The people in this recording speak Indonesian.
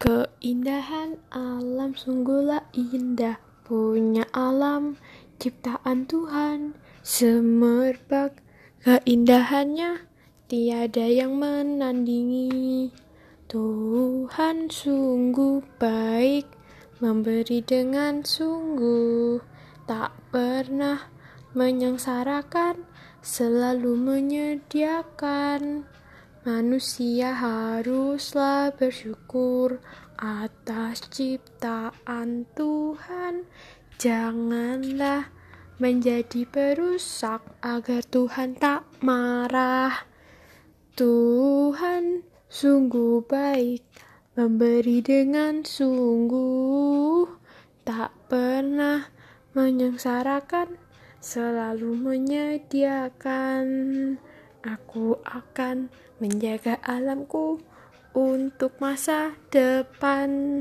Keindahan alam sungguhlah indah. Punya alam ciptaan Tuhan Semerbak keindahannya Tiada yang menandingi. Tuhan sungguh baik Memberi dengan sungguh. Tak pernah menyengsarakan Selalu menyediakan Manusia haruslah bersyukur atas ciptaan Tuhan. Janganlah menjadi perusak agar Tuhan tak marah. Tuhan sungguh baik, memberi dengan sungguh, tak pernah menyengsarakan, selalu menyediakan. Aku akan menjaga alamku untuk masa depan.